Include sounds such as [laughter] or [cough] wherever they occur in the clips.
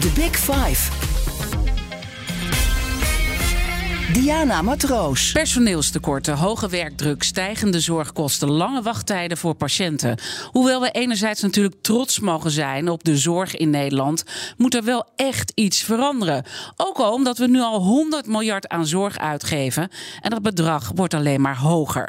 The Big Five. Diana Matroos. Personeelstekorten, hoge werkdruk, stijgende zorgkosten, lange wachttijden voor patiënten. Hoewel we enerzijds natuurlijk trots mogen zijn op de zorg in Nederland, moet er wel echt iets veranderen. Ook al omdat we nu al 100 miljard aan zorg uitgeven en dat bedrag wordt alleen maar hoger.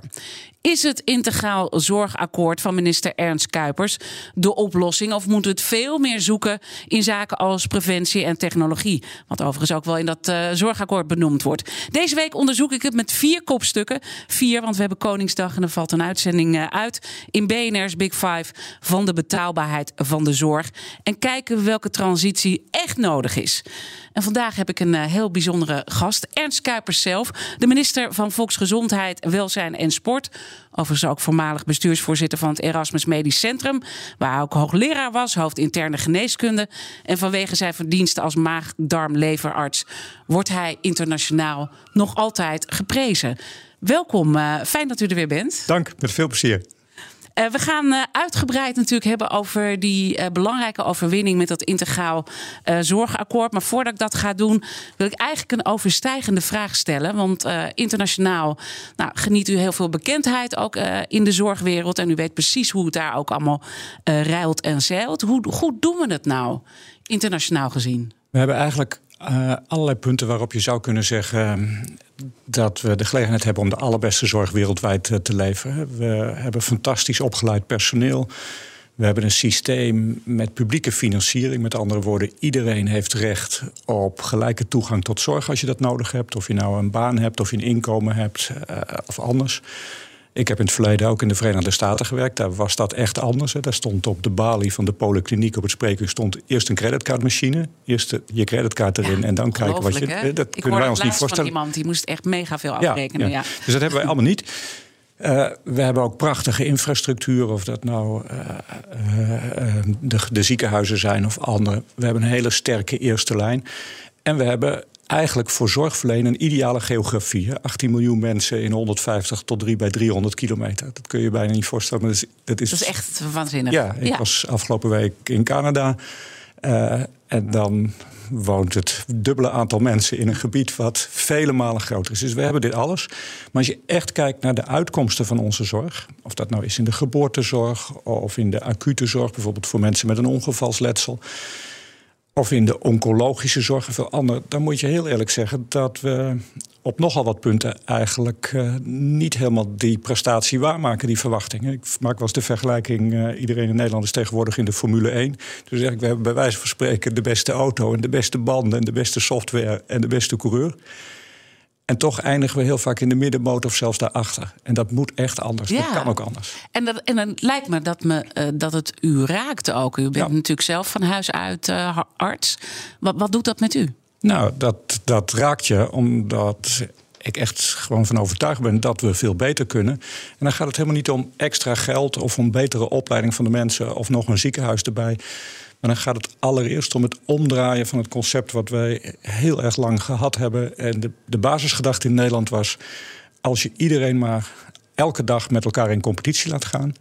Is het integraal zorgakkoord van minister Ernst Kuipers de oplossing? Of moeten we het veel meer zoeken in zaken als preventie en technologie? Wat overigens ook wel in dat uh, zorgakkoord benoemd wordt. Deze week onderzoek ik het met vier kopstukken. Vier, want we hebben Koningsdag en er valt een uitzending uh, uit in BNR's Big Five van de betaalbaarheid van de zorg. En kijken we welke transitie echt nodig is. En vandaag heb ik een uh, heel bijzondere gast, Ernst Kuipers zelf, de minister van Volksgezondheid, Welzijn en Sport. Overigens ook voormalig bestuursvoorzitter van het Erasmus Medisch Centrum, waar hij ook hoogleraar was, hoofd interne geneeskunde. En vanwege zijn verdiensten als maag-darm-leverarts wordt hij internationaal nog altijd geprezen. Welkom, uh, fijn dat u er weer bent. Dank, met veel plezier. Uh, we gaan uh, uitgebreid natuurlijk hebben over die uh, belangrijke overwinning met dat integraal zorgakkoord. Maar voordat ik dat ga doen, wil ik eigenlijk een overstijgende vraag stellen. Want internationaal nou, geniet u heel veel bekendheid ook in de zorgwereld. En u weet precies hoe het daar ook allemaal ruilt en zeilt. Hoe goed doen we het nou, internationaal gezien? We hebben eigenlijk allerlei punten waarop je zou kunnen zeggen dat we de gelegenheid hebben om de allerbeste zorg wereldwijd uh, te leveren. We hebben fantastisch opgeleid personeel. We hebben een systeem met publieke financiering. Met andere woorden, iedereen heeft recht op gelijke toegang tot zorg als je dat nodig hebt. Of je nou een baan hebt, of je een inkomen hebt uh, of anders. Ik heb in het verleden ook in de Verenigde Staten gewerkt. Daar was dat echt anders. Hè. Daar stond op de balie van de polykliniek op het spreekuur stond eerst een creditcardmachine. Eerst je creditcard erin ja, en dan kijken wat je. Hè? Dat Ik kunnen wij ons niet voorstellen. Van iemand die moest echt mega veel afrekenen. Ja, ja. Dus dat hebben wij allemaal niet. Uh, we hebben ook prachtige infrastructuur, of dat nou uh, uh, de, de ziekenhuizen zijn of andere. We hebben een hele sterke eerste lijn. En we hebben eigenlijk voor zorgverlenen een ideale geografie. 18 miljoen mensen in 150 tot 3 bij 300 kilometer. Dat kun je bijna niet voorstellen. Maar dat, is, dat, is, dat is echt waanzinnig. Ja, ik was afgelopen week in Canada. Uh, en dan woont het dubbele aantal mensen in een gebied wat vele malen groter is. Dus we hebben dit alles. Maar als je echt kijkt naar de uitkomsten van onze zorg, of dat nou is in de geboortezorg of in de acute zorg, bijvoorbeeld voor mensen met een ongevalsletsel of in de oncologische zorg en veel andere, dan moet je heel eerlijk zeggen dat we op nogal wat punten eigenlijk uh, niet helemaal die prestatie waarmaken, die verwachtingen. Ik maak wel eens de vergelijking, uh, iedereen in Nederland is tegenwoordig in de Formule 1. Dus ik, we hebben bij wijze van spreken de beste auto en de beste banden en de beste software en de beste coureur. En toch eindigen we heel vaak in de middenmoot of zelfs daarachter. En dat moet echt anders. Ja. Dat kan ook anders. En, dat, en dan lijkt me dat, me, uh, dat het u raakt ook. U bent ja. natuurlijk zelf van huis uit uh, arts. Wat, wat doet dat met u? Nou, dat, dat raakt je omdat ik echt gewoon van overtuigd ben dat we veel beter kunnen. En dan gaat het helemaal niet om extra geld of om betere opleiding van de mensen of nog een ziekenhuis erbij. Maar dan gaat het allereerst om het omdraaien van het concept wat wij heel erg lang gehad hebben. En de, de basisgedachte in Nederland was: als je iedereen maar elke dag met elkaar in competitie laat gaan,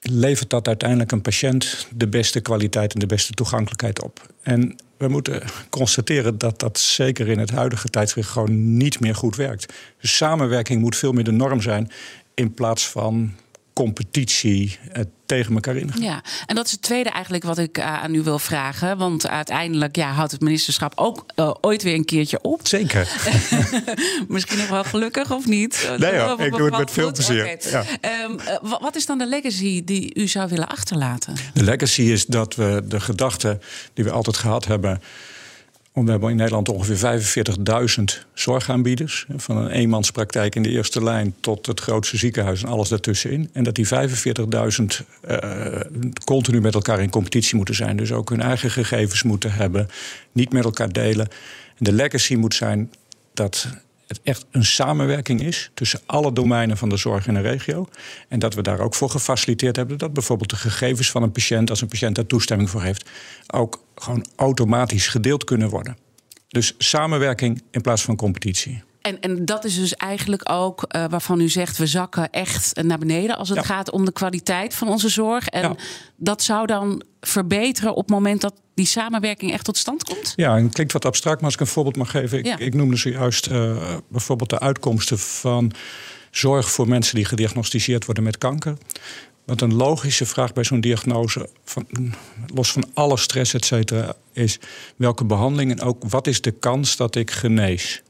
levert dat uiteindelijk een patiënt de beste kwaliteit en de beste toegankelijkheid op. En we moeten constateren dat dat zeker in het huidige tijdschrift gewoon niet meer goed werkt. Samenwerking moet veel meer de norm zijn in plaats van competitie uh, tegen elkaar in. Ja, en dat is het tweede eigenlijk wat ik uh, aan u wil vragen. Want uiteindelijk ja, houdt het ministerschap ook uh, ooit weer een keertje op. Zeker. [laughs] Misschien nog wel gelukkig of niet? Nee hoor, ik doe het met veel plezier. Okay. Ja. Um, wat is dan de legacy die u zou willen achterlaten? De legacy is dat we de gedachte die we altijd gehad hebben We hebben in Nederland ongeveer 45.000 zorgaanbieders. Van een eenmanspraktijk in de eerste lijn tot het grootste ziekenhuis en alles daartussenin. En dat die 45.000 uh, continu met elkaar in competitie moeten zijn. Dus ook hun eigen gegevens moeten hebben, niet met elkaar delen. En de legacy moet zijn dat het echt een samenwerking is tussen alle domeinen van de zorg in een regio. En dat we daar ook voor gefaciliteerd hebben dat bijvoorbeeld de gegevens van een patiënt, als een patiënt daar toestemming voor heeft, ook gewoon automatisch gedeeld kunnen worden. Dus samenwerking in plaats van competitie. En, en dat is dus eigenlijk ook uh, waarvan u zegt we zakken echt naar beneden als het Ja. gaat om de kwaliteit van onze zorg. En Ja. dat zou dan verbeteren op het moment dat die samenwerking echt tot stand komt? Ja, en het klinkt wat abstract, maar als ik een voorbeeld mag geven. Ik, Ja. ik noemde zojuist eh, bijvoorbeeld de uitkomsten van zorg voor mensen die gediagnosticeerd worden met kanker. Wat een logische vraag bij zo'n diagnose, van, los van alle stress, et cetera, is welke behandeling en ook wat is de kans dat ik genees?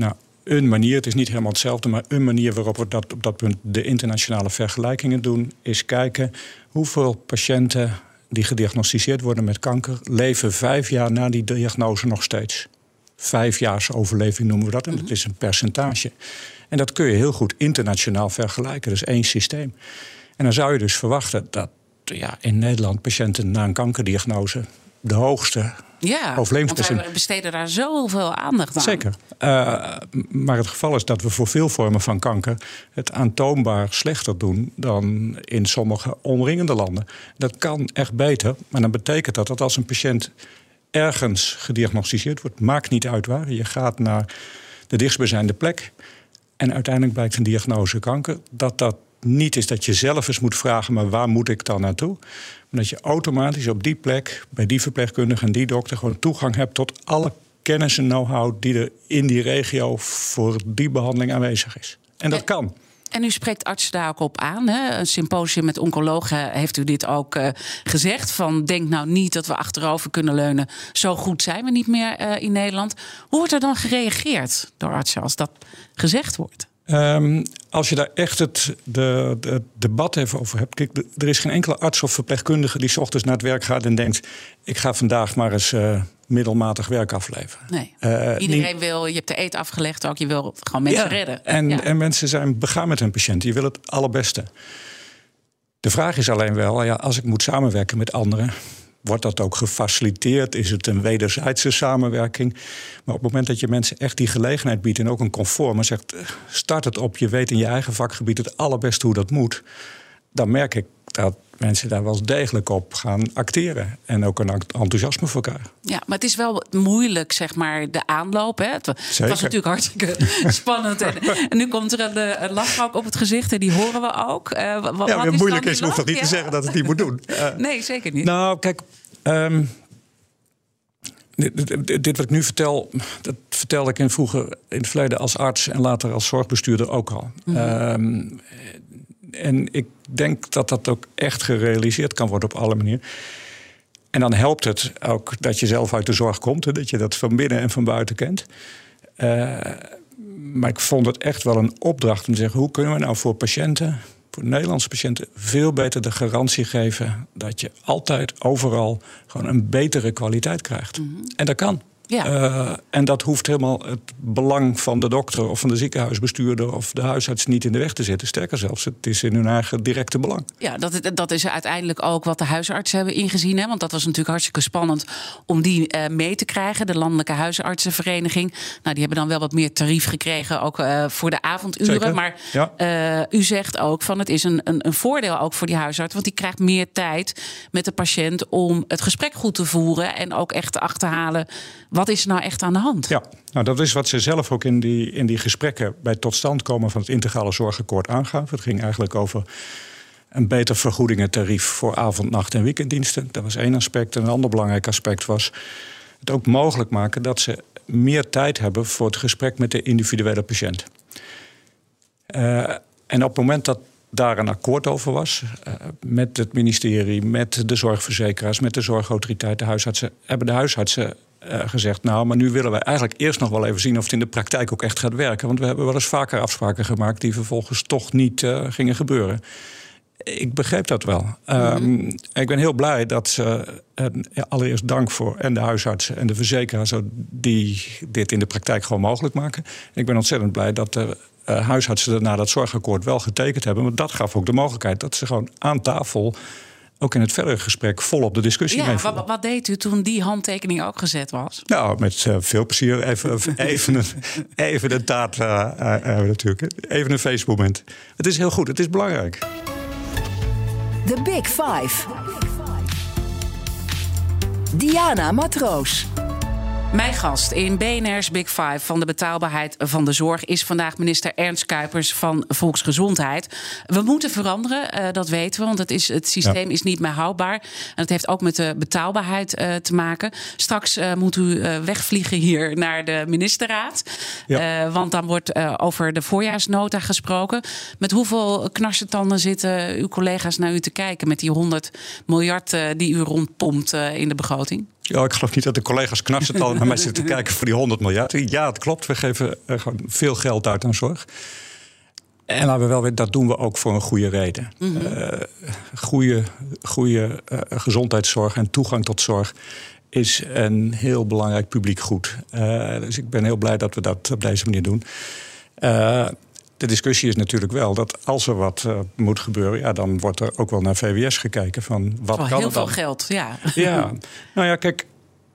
Nou, een manier, het is niet helemaal hetzelfde, maar een manier waarop we dat, op dat punt de internationale vergelijkingen doen, is kijken hoeveel patiënten die gediagnosticeerd worden met kanker leven vijf jaar na die diagnose nog steeds. Vijfjaarsoverleving noemen we dat, en dat is een percentage. En dat kun je heel goed internationaal vergelijken, dus één systeem. En dan zou je dus verwachten dat ja, in Nederland patiënten na een kankerdiagnose de hoogste Ja, wij besteden daar zoveel aandacht aan. Zeker. Uh, maar het geval is dat we voor veel vormen van kanker het aantoonbaar slechter doen dan in sommige omringende landen. Dat kan echt beter, maar dan betekent dat dat als een patiënt ergens gediagnosticeerd wordt, maakt niet uit waar, je gaat naar de dichtstbijzijnde plek en uiteindelijk blijkt een diagnose kanker, dat dat niet is dat je zelf eens moet vragen, maar waar moet ik dan naartoe? Maar dat je automatisch op die plek, bij die verpleegkundige en die dokter, gewoon toegang hebt tot alle kennis en know-how die er in die regio voor die behandeling aanwezig is. En dat kan. En u spreekt artsen daar ook op aan. Hè? Een symposium met oncologen heeft u dit ook eh, gezegd. Van denk nou niet dat we achterover kunnen leunen. Zo goed zijn we niet meer eh, in Nederland. Hoe wordt er dan gereageerd door artsen als dat gezegd wordt? Um, als je daar echt het de, de, het debat even over hebt. Kijk, er is geen enkele arts of verpleegkundige die 's ochtends naar het werk gaat en denkt: ik ga vandaag maar eens uh, middelmatig werk afleveren. Nee. Uh, Iedereen wil, je hebt de eet afgelegd ook, je wil gewoon mensen ja, redden. En, ja. en mensen zijn begaan met hun patiënt, je wil het allerbeste. De vraag is alleen wel, ja, als ik moet samenwerken met anderen, wordt dat ook gefaciliteerd? Is het een wederzijdse samenwerking? Maar op het moment dat je mensen echt die gelegenheid biedt en ook een comfort, maar zegt: start het op, je weet in je eigen vakgebied het allerbeste hoe dat moet, dan merk ik dat mensen daar wel degelijk op gaan acteren. En ook een enthousiasme voor elkaar. Ja, maar het is wel moeilijk, zeg maar, de aanloop. Hè? Het, het was natuurlijk hartstikke [laughs] spannend. En, en, nu komt er een, een lach ook op het gezicht en die horen we ook. Uh, wat, ja, wat is moeilijk is, hoeft toch niet ja. te zeggen dat het niet moet doen. Uh, [laughs] nee, zeker niet. Nou, kijk... Um, dit, dit, dit, wat ik nu vertel, dat vertelde ik in vroeger in het verleden als arts en later als zorgbestuurder ook al. Mm -hmm. um, en ik denk dat dat ook echt gerealiseerd kan worden op alle manieren. En dan helpt het ook dat je zelf uit de zorg komt, hè, dat je dat van binnen en van buiten kent. Uh, maar ik vond het echt wel een opdracht om te zeggen: hoe kunnen we nou voor patiënten, voor Nederlandse patiënten, veel beter de garantie geven dat je altijd overal gewoon een betere kwaliteit krijgt? Mm -hmm. En dat kan. Ja. Uh, en dat hoeft helemaal het belang van de dokter of van de ziekenhuisbestuurder of de huisarts niet in de weg te zitten. Sterker zelfs, het is in hun eigen directe belang. Ja, dat, dat is uiteindelijk ook wat de huisartsen hebben ingezien. Hè? Want dat was natuurlijk hartstikke spannend om die uh, mee te krijgen. De Landelijke Huisartsenvereniging. Nou, die hebben dan wel wat meer tarief gekregen, ook uh, voor de avonduren. Zeker. Maar ja. u zegt ook van het is een, een, een voordeel ook voor die huisarts. Want die krijgt meer tijd met de patiënt om het gesprek goed te voeren. En ook echt te achterhalen wat is er nou echt aan de hand? Ja, nou, dat is wat ze zelf ook in die, in die gesprekken bij het tot stand komen van het integrale zorgakkoord aangaven. Het ging eigenlijk over een beter vergoedingentarief voor avond, nacht en weekenddiensten. Dat was één aspect. En een ander belangrijk aspect was het ook mogelijk maken dat ze meer tijd hebben voor het gesprek met de individuele patiënt. Uh, en op het moment dat daar een akkoord over was. Uh, met het ministerie, met de zorgverzekeraars, met de zorgautoriteit, de huisartsen. Hebben de huisartsen uh, gezegd: Nou, maar nu willen wij eigenlijk eerst nog wel even zien of het in de praktijk ook echt gaat werken. Want we hebben wel eens vaker afspraken gemaakt die vervolgens toch niet uh, gingen gebeuren. ik begreep dat wel. Ehm, ik ben heel blij dat ze. allereerst dank voor en de huisartsen en de verzekeraars die dit in de praktijk gewoon mogelijk maken. ik ben ontzettend blij dat de huisartsen daarna dat zorgakkoord wel getekend hebben. Want dat gaf ook de mogelijkheid dat ze gewoon aan tafel ook in het verdere gesprek volop de discussie ja, wat, wat, deed u toen die handtekening ook gezet was? Nou, met uh, veel plezier. Even, [laughs] even, een, even een taart uh, uh, natuurlijk. Even een feestmoment. Het is heel goed, het is belangrijk. The Big Five. Diana Matroos. Mijn gast in BNR's Big Five van de betaalbaarheid van de zorg is vandaag minister Ernst Kuipers van Volksgezondheid. We moeten veranderen, uh, dat weten we, want het, is, het systeem is niet meer houdbaar. En dat heeft ook met de betaalbaarheid uh, te maken. Straks uh, moet u wegvliegen hier naar de ministerraad. Ja. want dan wordt over de voorjaarsnota gesproken. Met hoeveel knarsetanden zitten uw collega's naar u te kijken met die 100 miljard die u rondpompt in de begroting? Ja, ik geloof niet dat de collega's knarsen al naar mij zitten kijken voor die 100 miljard. Ja, het klopt. We geven uh, gewoon veel geld uit aan zorg. En laten we wel weten, dat doen we ook voor een goede reden. Mm goede goede uh, gezondheidszorg en toegang tot zorg is een heel belangrijk publiek goed. dus ik ben heel blij dat we dat op deze manier doen de discussie is natuurlijk wel dat als er wat uh, moet gebeuren, ja, dan wordt er ook wel naar VWS gekeken van wat kan heel dan? veel geld, ja. [laughs] Ja, nou ja, kijk,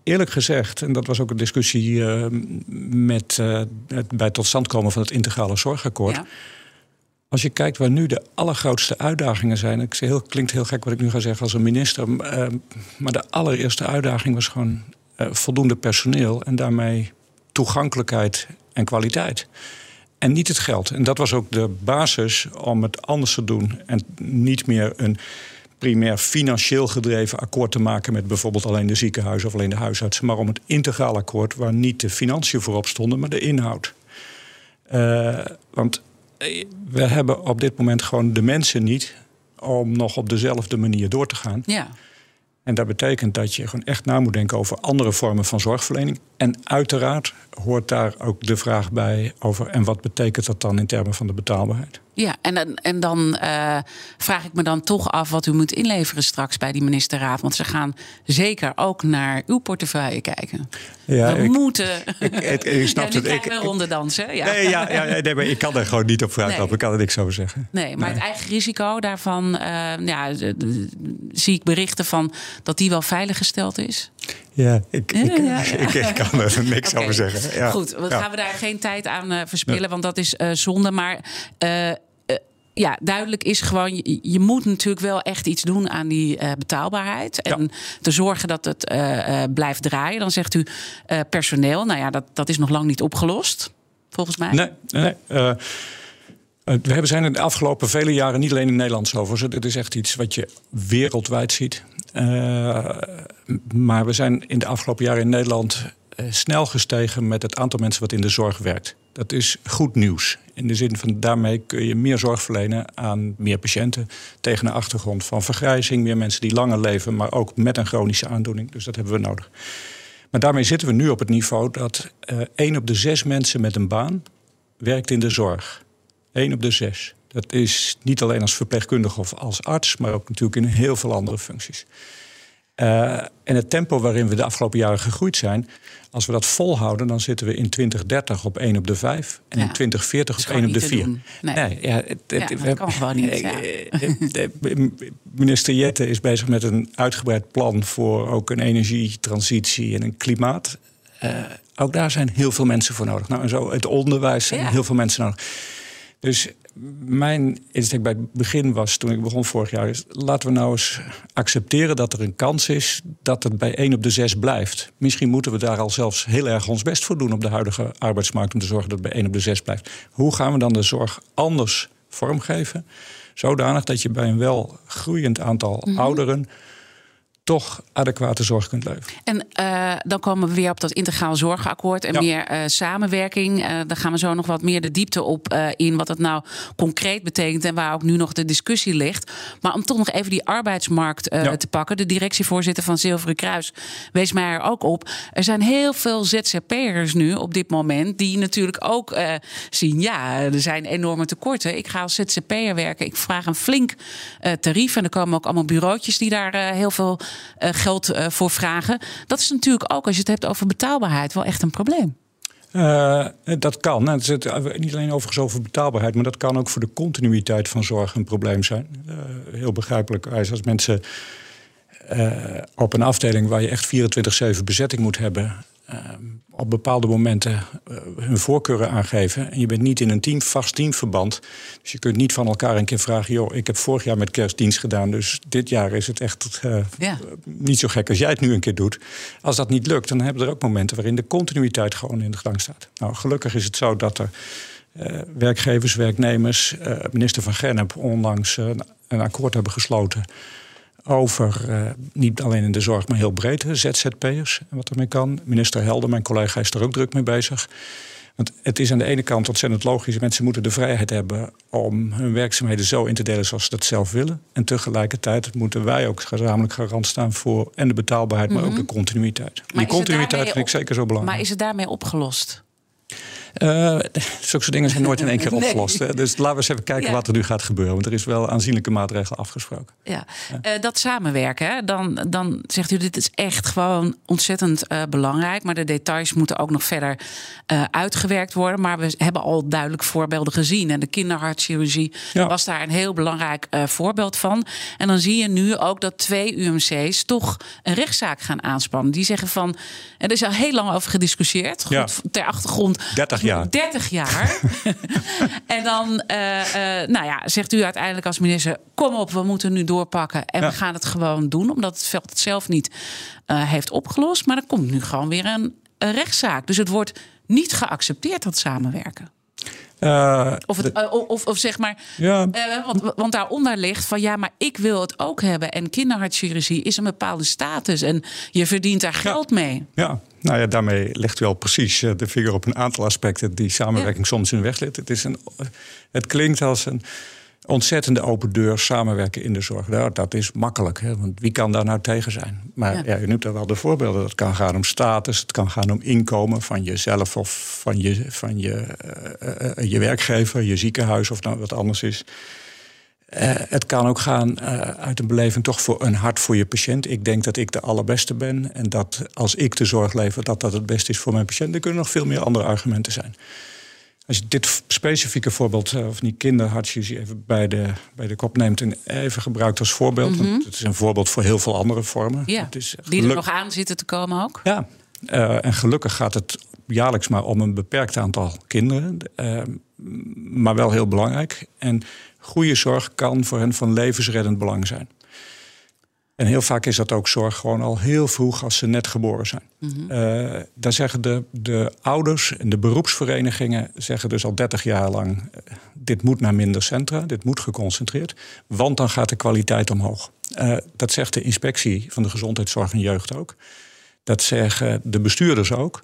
eerlijk gezegd, en dat was ook een discussie uh, met uh, het bij tot stand komen van het integrale zorgakkoord. Ja. Als je kijkt waar nu de allergrootste uitdagingen zijn, ik zeg heel, klinkt heel gek wat ik nu ga zeggen als een minister, maar de allereerste uitdaging was gewoon voldoende personeel en daarmee toegankelijkheid en kwaliteit en niet het geld. En dat was ook de basis om het anders te doen. En niet meer een primair financieel gedreven akkoord te maken met bijvoorbeeld alleen de ziekenhuizen of alleen de huisartsen, maar om het integraal akkoord waar niet de financiën voorop stonden, maar de inhoud. Uh, want eh, we hebben op dit moment gewoon de mensen niet om nog op dezelfde manier door te gaan. Ja. En dat betekent dat je gewoon echt na moet denken over andere vormen van zorgverlening. En uiteraard hoort daar ook de vraag bij over en wat betekent dat dan in termen van de betaalbaarheid. Ja, en, en dan uh, vraag ik me dan toch af wat u moet inleveren straks bij die ministerraad. Want ze gaan zeker ook naar uw portefeuille kijken. Ja, We ik, moeten. Ik, ik, ik [laughs] snap ja, het. Ik een ronde dansen. Ja. Nee, ja, ja, nee, maar ik kan er gewoon niet op vooruit nee. Ik kan er niks over zeggen. Nee, maar het eigen risico daarvan, uh, ja, zie ik berichten van dat die wel veilig gesteld is. Ja, ik, ik, ja, [laughs] ik, ik, kan er niks [laughs] okay. over zeggen. Ja. Goed, dan gaan we daar geen tijd aan uh, verspillen, want dat is uh, zonde. Maar uh, ja, duidelijk is gewoon, je, je, moet natuurlijk wel echt iets doen aan die uh, betaalbaarheid. En ja. te zorgen dat het uh, uh, blijft draaien. Dan zegt u personeel. Nou ja, dat, dat is nog lang niet opgelost, volgens mij. Nee, nee. we hebben zijn in de afgelopen vele jaren niet alleen in Nederland over. Dit is echt iets wat je wereldwijd ziet. Maar we zijn in de afgelopen jaren in Nederland snel gestegen met het aantal mensen wat in de zorg werkt. Dat is goed nieuws. In de zin van daarmee kun je meer zorg verlenen aan meer patiënten. Tegen een achtergrond van vergrijzing, meer mensen die langer leven, maar ook met een chronische aandoening. Dus dat hebben we nodig. Maar daarmee zitten we nu op het niveau dat uh, één op de zes mensen met een baan werkt in de zorg. Eén op de zes. Dat is niet alleen als verpleegkundige of als arts, maar ook natuurlijk in heel veel andere functies. Uh, en het tempo waarin we de afgelopen jaren gegroeid zijn, als we dat volhouden, dan zitten we in 2030 op 1 op de 5 en ja. in 2040 op 1 op de 4. Nee. nee. ja, het, ja, dat kan gewoon niet. Ja. Eh, minister Jette is bezig met een uitgebreid plan voor ook een energietransitie en een klimaat. Uh, ook daar zijn heel veel mensen voor nodig. Nou, en zo het onderwijs zijn heel veel mensen nodig. Dus mijn insteek bij het begin was, toen ik begon vorig jaar, is laten we nou eens accepteren dat er een kans is dat het bij 1 op de 6 blijft. Misschien moeten we daar al zelfs heel erg ons best voor doen op de huidige arbeidsmarkt om te zorgen dat het bij 1 op de 6 blijft. Hoe gaan we dan de zorg anders vormgeven? Zodanig dat je bij een wel groeiend aantal mm -hmm. ouderen toch adequate zorg kunt leveren. En uh, dan komen we weer op dat integraal zorgakkoord en Ja. meer uh, samenwerking. Uh, daar gaan we zo nog wat meer de diepte op in wat het nou concreet betekent en waar ook nu nog de discussie ligt. Maar om toch nog even die arbeidsmarkt Ja. te pakken. De directievoorzitter van Zilveren Kruis wees mij er ook op. Er zijn heel veel ZZP'ers nu op dit moment die natuurlijk ook zien, ja, er zijn enorme tekorten. Ik ga als ZZP'er werken. Ik vraag een flink tarief en er komen ook allemaal bureautjes die daar heel veel geld uh, voor vragen. Dat is natuurlijk ook, als je het hebt over betaalbaarheid, wel echt een probleem. Uh, dat kan. Het zit niet alleen overigens over betaalbaarheid, maar dat kan ook voor de continuïteit van zorg een probleem zijn. Heel begrijpelijk als mensen op een afdeling waar je echt 24-7 bezetting moet hebben, op bepaalde momenten uh, hun voorkeuren aangeven. En je bent niet in een team, vast teamverband. Dus je kunt niet van elkaar een keer vragen: joh, ik heb vorig jaar met kerstdienst gedaan, dus dit jaar is het echt uh, ja. niet zo gek als jij het nu een keer doet. Als dat niet lukt, dan hebben er ook momenten waarin de continuïteit gewoon in de gedrang staat. Nou, gelukkig is het zo dat er. Uh, werkgevers, werknemers, uh, minister van Gennep onlangs een akkoord hebben gesloten over uh, niet alleen in de zorg, maar heel breed, ZZP'ers en wat ermee kan. Minister Helder, mijn collega, is er ook druk mee bezig. Want het is aan de ene kant ontzettend logisch. Mensen moeten de vrijheid hebben om hun werkzaamheden zo in te delen zoals ze dat zelf willen. En tegelijkertijd moeten wij ook gezamenlijk garant staan voor en de betaalbaarheid, mm -hmm. maar ook de continuïteit. Maar die continuïteit vind ik zeker zo belangrijk. Maar is het daarmee opgelost? Uh, zulke dingen zijn nooit in één keer opgelost. Nee. Dus laten we eens even kijken ja. wat er nu gaat gebeuren. Want er is wel aanzienlijke maatregelen afgesproken. Ja. ja. Uh, dat samenwerken, hè? Dan, dan zegt u dit is echt gewoon ontzettend uh, belangrijk. Maar de details moeten ook nog verder uitgewerkt worden. Maar we hebben al duidelijk voorbeelden gezien. En de kinderhartchirurgie ja. was daar een heel belangrijk voorbeeld van. En dan zie je nu ook dat twee UMC's toch een rechtszaak gaan aanspannen. Die zeggen van, en er is al heel lang over gediscussieerd. Goed, ter achtergrond 30 jaar. 30 [laughs] jaar. en dan uh, uh, nou ja, zegt u uiteindelijk als minister: kom op, we moeten nu doorpakken. En ja. we gaan het gewoon doen, omdat het veld het zelf niet uh, heeft opgelost. Maar er komt nu gewoon weer een, een rechtszaak. Dus het wordt niet geaccepteerd, dat samenwerken. Uh, of, het, uh, of, of, zeg maar, ja. uh, want, want daaronder ligt van ja, maar ik wil het ook hebben. En kinderhartchirurgie is een bepaalde status en je verdient daar geld mee. Ja, nou ja, daarmee legt u al precies de vinger op een aantal aspecten die samenwerking ja. soms in de weg ligt. Het, is een, het klinkt als een ontzettende open deur samenwerken in de zorg. Nou, dat is makkelijk, hè? want wie kan daar nou tegen zijn? Maar ja. ja, u noemt daar wel de voorbeelden. Het kan gaan om status, het kan gaan om inkomen van jezelf of van je, van je, uh, uh, je werkgever, je ziekenhuis of nou wat anders is. Uh, het kan ook gaan uit een beleving toch voor een hart voor je patiënt. Ik denk dat ik de allerbeste ben en dat als ik de zorg lever, dat dat het beste is voor mijn patiënt. Er kunnen nog veel meer andere argumenten zijn. Als je dit specifieke voorbeeld, of die kinderhartchirurgie, even bij de, bij de kop neemt en even gebruikt als voorbeeld. Mm -hmm. Want het is een voorbeeld voor heel veel andere vormen. Ja, het is die er nog aan zitten te komen ook. Ja, uh, en gelukkig gaat het jaarlijks maar om een beperkt aantal kinderen. Uh, maar wel heel belangrijk. En goede zorg kan voor hen van levensreddend belang zijn. En heel vaak is dat ook zorg gewoon al heel vroeg als ze net geboren zijn. Mm -hmm. uh, daar zeggen de, de ouders en de beroepsverenigingen zeggen dus al 30 jaar lang: uh, dit moet naar minder centra, dit moet geconcentreerd, want dan gaat de kwaliteit omhoog. Uh, dat zegt de inspectie van de gezondheidszorg en jeugd ook. Dat zeggen de bestuurders ook.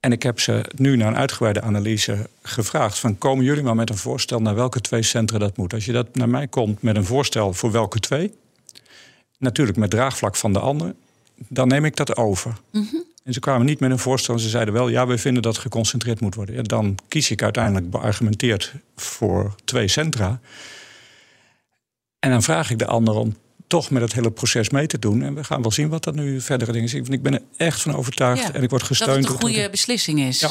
En ik heb ze nu na een uitgebreide analyse gevraagd: van komen jullie maar met een voorstel naar welke twee centra dat moet? Als je dat naar mij komt met een voorstel voor welke twee natuurlijk met draagvlak van de ander, dan neem ik dat over. Mm -hmm. En ze kwamen niet met een voorstel. Ze zeiden wel, ja, wij vinden dat geconcentreerd moet worden. Ja, dan kies ik uiteindelijk beargumenteerd voor twee centra. En dan vraag ik de ander om toch met het hele proces mee te doen. En we gaan wel zien wat dat nu verdere dingen zijn. Ik ben er echt van overtuigd ja, en ik word gesteund. Dat het een goede beslissing is. Ja.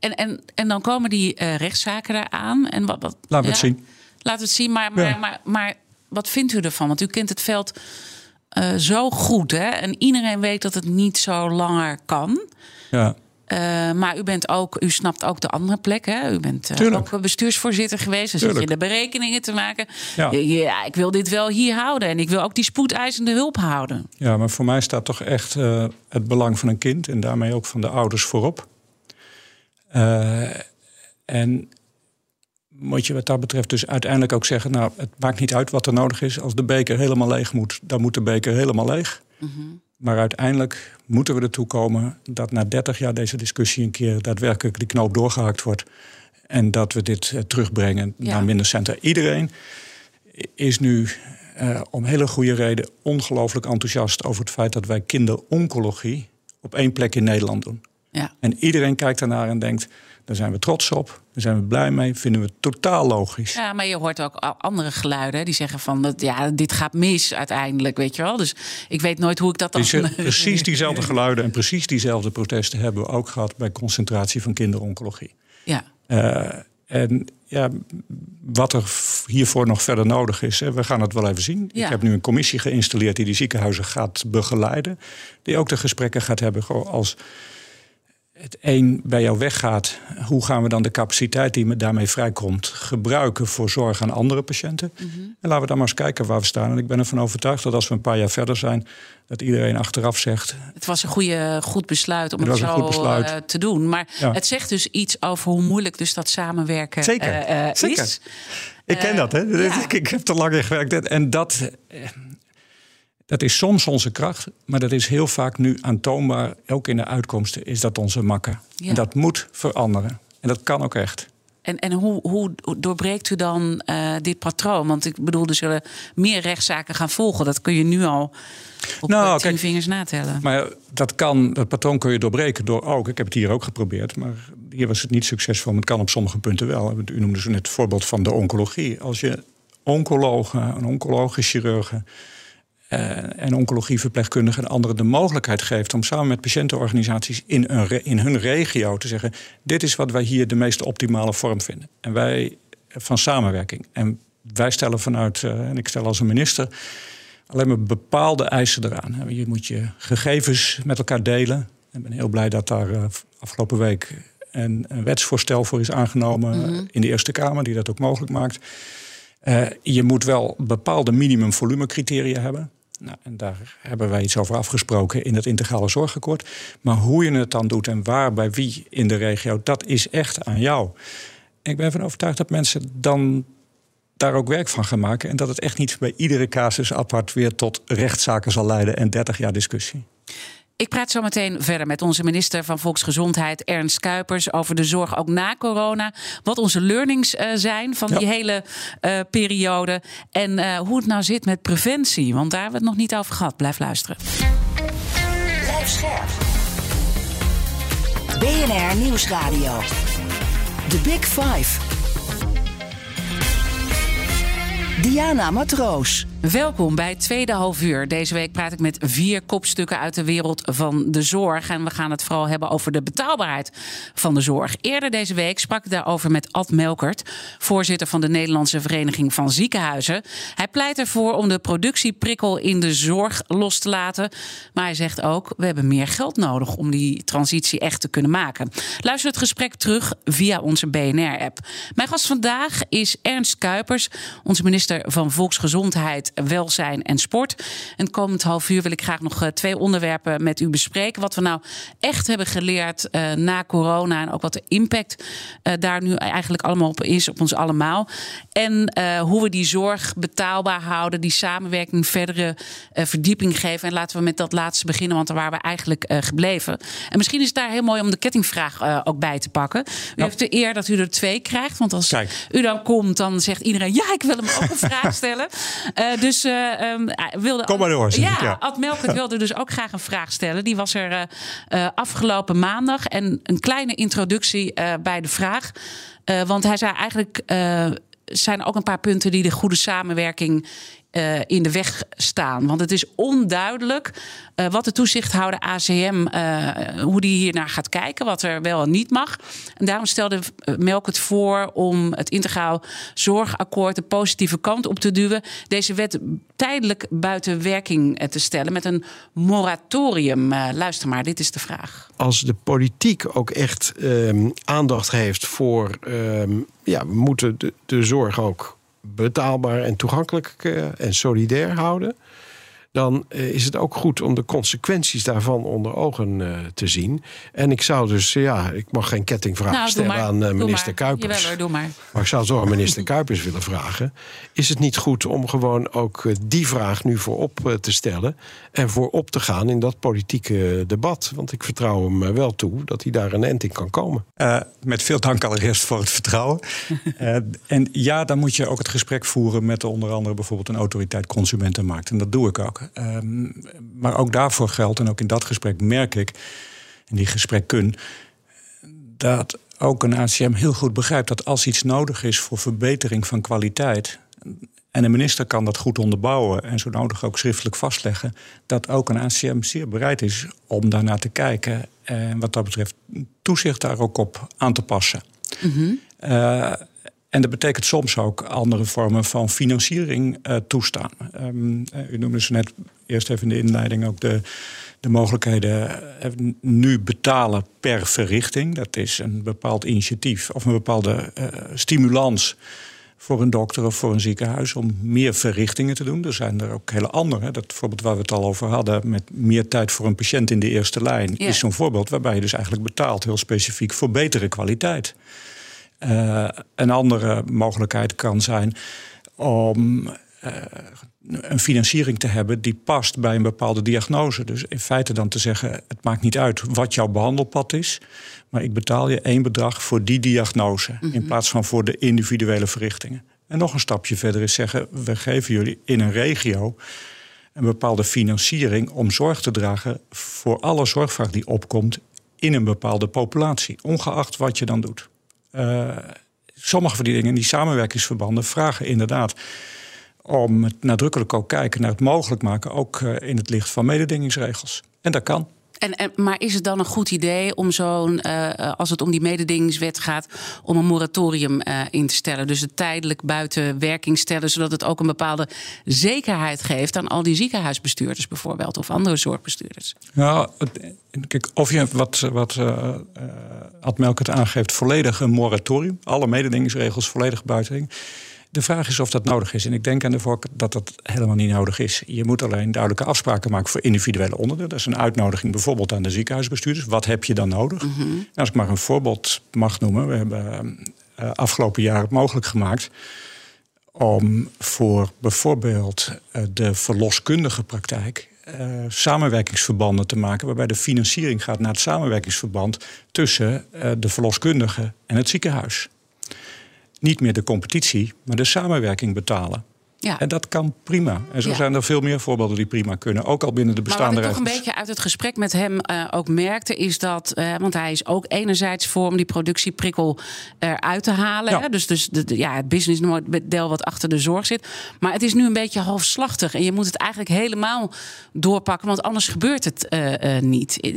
En, en, en dan komen die uh, rechtszaken eraan. En wat, wat, Laten we het zien. Laten we het zien, maar, maar, maar, maar wat vindt u ervan? Want u kent het veld uh, zo goed, hè? En iedereen weet dat het niet zo langer kan. Ja. Uh, maar u bent ook, u snapt ook de andere plek. Hè? U bent uh, ook bestuursvoorzitter geweest. Dan zit je de berekeningen te maken. Ja. ja. ik wil dit wel hier houden. En ik wil ook die spoedeisende hulp houden. Ja, maar voor mij staat toch echt uh, het belang van een kind. En daarmee ook van de ouders voorop. en moet je wat dat betreft dus uiteindelijk ook zeggen... nou, het maakt niet uit wat er nodig is. Als de beker helemaal leeg moet, dan moet de beker helemaal leeg. Maar uiteindelijk moeten we ertoe komen dat na 30 jaar deze discussie een keer daadwerkelijk die knoop doorgehakt wordt. En dat we dit eh, terugbrengen Ja. naar minder centra. Iedereen is nu eh, om hele goede reden ongelooflijk enthousiast over het feit dat wij kinderoncologie op één plek in Nederland doen. Ja. En iedereen kijkt ernaar en denkt, daar zijn we trots op, daar zijn we blij mee, vinden we totaal logisch. Ja, maar je hoort ook andere geluiden die zeggen van dat, ja, dit gaat mis uiteindelijk, weet je wel. Dus ik weet nooit hoe ik dat dan. Die- [laughs] precies diezelfde geluiden en precies diezelfde protesten hebben we ook gehad bij concentratie van kinderoncologie. Ja, Eh, en ja, wat er hiervoor nog verder nodig is, hè, we gaan het wel even zien. Ja. Ik heb nu een commissie geïnstalleerd die die ziekenhuizen gaat begeleiden. Die ook de gesprekken gaat hebben. Als het een bij jou weggaat, hoe gaan we dan de capaciteit die me daarmee vrijkomt gebruiken voor zorg aan andere patiënten? Mhm. En laten we dan maar eens kijken waar we staan. En ik ben ervan overtuigd dat als we een paar jaar verder zijn, dat iedereen achteraf zegt: het was een goede, goed besluit om Het het, zo eh, te doen. Maar Ja. het zegt dus iets over hoe moeilijk dus dat samenwerken Zeker, eh, eh, zeker. is. Ik ken dat, hè? ja. Ik, [laughs] ik heb er lang in gewerkt. En dat, dat is soms onze kracht, maar dat is heel vaak nu aantoonbaar, ook in de uitkomsten, is dat onze makker. Ja. En dat moet veranderen. En dat kan ook echt. En, en hoe, hoe doorbreekt u dan eh, dit patroon? Want ik bedoel, er zullen meer rechtszaken gaan volgen. Dat kun je nu al op Nou, eh, tien kijk, vingers natellen. Maar dat kan, dat patroon kun je doorbreken door ook. Ik heb het hier ook geprobeerd, maar hier was het niet succesvol. Maar het kan op sommige punten wel. U noemde zo net het voorbeeld van de oncologie. Als je oncologen, een oncologisch chirurgen en oncologieverpleegkundigen en anderen de mogelijkheid geeft om samen met patiëntenorganisaties in, een in hun regio te zeggen: dit is wat wij hier de meest optimale vorm vinden. En wij van samenwerking. En wij stellen vanuit, eh, en ik stel als een minister, alleen maar bepaalde eisen eraan. Je moet je gegevens met elkaar delen. Ik ben heel blij dat daar eh, afgelopen week een, een wetsvoorstel voor is aangenomen Mhm. in de Eerste Kamer, die dat ook mogelijk maakt. Eh, je moet wel bepaalde minimumvolumecriteria hebben. Nou, en daar hebben wij iets over afgesproken in het integrale zorgakkoord. Maar hoe je het dan doet en waar, bij wie in de regio, dat is echt aan jou. Ik ben ervan overtuigd dat mensen dan daar ook werk van gaan maken. En dat het echt niet bij iedere casus apart weer tot rechtszaken zal leiden en 30 jaar discussie. Ik praat zo meteen verder met onze minister van Volksgezondheid, Ernst Kuipers, over de zorg ook na corona. Wat onze learnings eh, zijn van Ja. die hele eh, periode. En eh, hoe het nou zit met preventie. Want daar hebben we het nog niet over gehad. Blijf luisteren. Blijf scherp. BNR Nieuwsradio. The Big Five. Diana Matroos. Welkom bij tweede half uur. Deze week praat ik met vier kopstukken uit de wereld van de zorg. En we gaan het vooral hebben over de betaalbaarheid van de zorg. Eerder deze week sprak ik daarover met Ad Melkert, voorzitter van de Nederlandse Vereniging van Ziekenhuizen. Hij pleit ervoor om de productieprikkel in de zorg los te laten. Maar hij zegt ook: we hebben meer geld nodig om die transitie echt te kunnen maken. Luister het gesprek terug via onze BNR-app. Mijn gast vandaag is Ernst Kuipers, onze minister van Volksgezondheid, Welzijn en Sport. En komend half uur wil ik graag nog eh, twee onderwerpen met u bespreken. Wat we nou echt hebben geleerd eh, na corona en ook wat de impact eh, daar nu eigenlijk allemaal op is, op ons allemaal. En hoe we die zorg betaalbaar houden, die samenwerking verdere verdieping geven. En laten we met dat laatste beginnen, want daar waren we eigenlijk gebleven. En misschien is het daar heel mooi om de kettingvraag ook bij te pakken. U heeft de eer dat u er twee krijgt, want als Kijk. u dan komt, dan zegt iedereen: ja, ik wil hem ook een vraag [laughs] stellen. Eh, dus eh, ehm, hij wilde. Kom maar door, Ja, ja. Ad Melkert wilde dus ook graag een vraag stellen. Die was er eh, eh, afgelopen maandag. En een kleine introductie eh, bij de vraag. Eh, want hij zei eigenlijk. eh, zijn ook een paar punten die de goede samenwerking eh, in de weg staan. Want het is onduidelijk eh, wat de toezichthouder ACM, eh, hoe die hiernaar gaat kijken, wat er wel en niet mag. En daarom stelde Melk het voor om het integraal zorgakkoord de positieve kant op te duwen. Deze wet tijdelijk buiten werking te stellen met een moratorium. Luister maar, dit is de vraag. als de politiek ook echt ehm, aandacht heeft voor. ehm, ja, we moeten de, de zorg ook betaalbaar en toegankelijk eh, en solidair houden. Dan eh, is het ook goed om de consequenties daarvan onder ogen eh, te zien. En ik zou dus, ja, ik mag geen kettingvraag Nou, stellen maar. aan eh, Doe minister maar. Kuipers. Jawel hoor, doe maar. Maar ik zou toch aan minister [laughs] Kuipers willen vragen: is het niet goed om gewoon ook eh, die vraag nu voorop eh, te stellen en voorop te gaan in dat politieke debat? Want ik vertrouw hem eh, wel toe dat hij daar een eind in kan komen. Eh, met veel dank allereerst voor het vertrouwen. [laughs] Eh, en ja, dan moet je ook het gesprek voeren met onder andere bijvoorbeeld een autoriteit consumentenmarkt. En dat doe ik ook. Ehm, maar ook daarvoor geldt, en ook in dat gesprek merk ik, in die gesprekken, dat ook een ACM heel goed begrijpt dat als iets nodig is voor verbetering van kwaliteit. En de minister kan dat goed onderbouwen en zo nodig ook schriftelijk vastleggen. Dat ook een ACM zeer bereid is om daarnaar te kijken. En wat dat betreft toezicht daar ook op aan te passen. Eh, en dat betekent soms ook andere vormen van financiering eh, toestaan. Ehm, eh, u noemde ze net eerst even in de inleiding ook de, de mogelijkheden eh, nu betalen per verrichting. Dat is een bepaald initiatief of een bepaalde stimulans voor een dokter of voor een ziekenhuis om meer verrichtingen te doen. Er zijn er ook hele andere. Dat voorbeeld waar we het al over hadden, met meer tijd voor een patiënt in de eerste lijn, Ja. is zo'n voorbeeld waarbij je dus eigenlijk betaalt heel specifiek voor betere kwaliteit. Eh, een andere mogelijkheid kan zijn om eh, een financiering te hebben die past bij een bepaalde diagnose. Dus in feite dan te zeggen: het maakt niet uit wat jouw behandelpad is, maar ik betaal je één bedrag voor die diagnose in plaats van voor de individuele verrichtingen. En nog een stapje verder is zeggen: we geven jullie in een regio een bepaalde financiering om zorg te dragen voor alle zorgvraag die opkomt in een bepaalde populatie, ongeacht wat je dan doet. Eh, sommige van die dingen, die samenwerkingsverbanden, vragen inderdaad om nadrukkelijk ook kijken naar het mogelijk maken, ook eh, in het licht van mededingingsregels. En dat kan. En, maar is het dan een goed idee om zo'n, eh, als het om die mededingingswet gaat, om een moratorium eh, in te stellen? Dus het tijdelijk buiten werking stellen, zodat het ook een bepaalde zekerheid geeft aan al die ziekenhuisbestuurders bijvoorbeeld, of andere zorgbestuurders. Nou, kijk, of je wat, wat eh eh, het aangeeft, volledig een moratorium. Alle mededingingsregels volledig buiten. De vraag is of dat nodig is. En ik denk aan de voorkeur dat dat helemaal niet nodig is. Je moet alleen duidelijke afspraken maken voor individuele onderdelen. Dat is een uitnodiging bijvoorbeeld aan de ziekenhuisbestuurders. Wat heb je dan nodig? En als ik maar een voorbeeld mag noemen. We hebben eh, afgelopen jaar het mogelijk gemaakt om voor bijvoorbeeld eh, de verloskundige praktijk eh, samenwerkingsverbanden te maken, waarbij de financiering gaat naar het samenwerkingsverband tussen de verloskundige en het ziekenhuis. Niet meer de competitie, maar de samenwerking betalen. Ja. En dat kan prima. En zo Ja. zijn er veel meer voorbeelden die prima kunnen, ook al binnen de Maar bestaande wat ik toch een beetje uit het gesprek met hem eh, ook merkte, is dat, eh, want hij is ook enerzijds voor om die productieprikkel eruit te halen. Ja. Hè? Dus, dus de, de- ja, het businessmodel wat achter de zorg zit. Maar het is nu een beetje halfslachtig. En je moet het eigenlijk helemaal doorpakken, want anders gebeurt het eh, niet.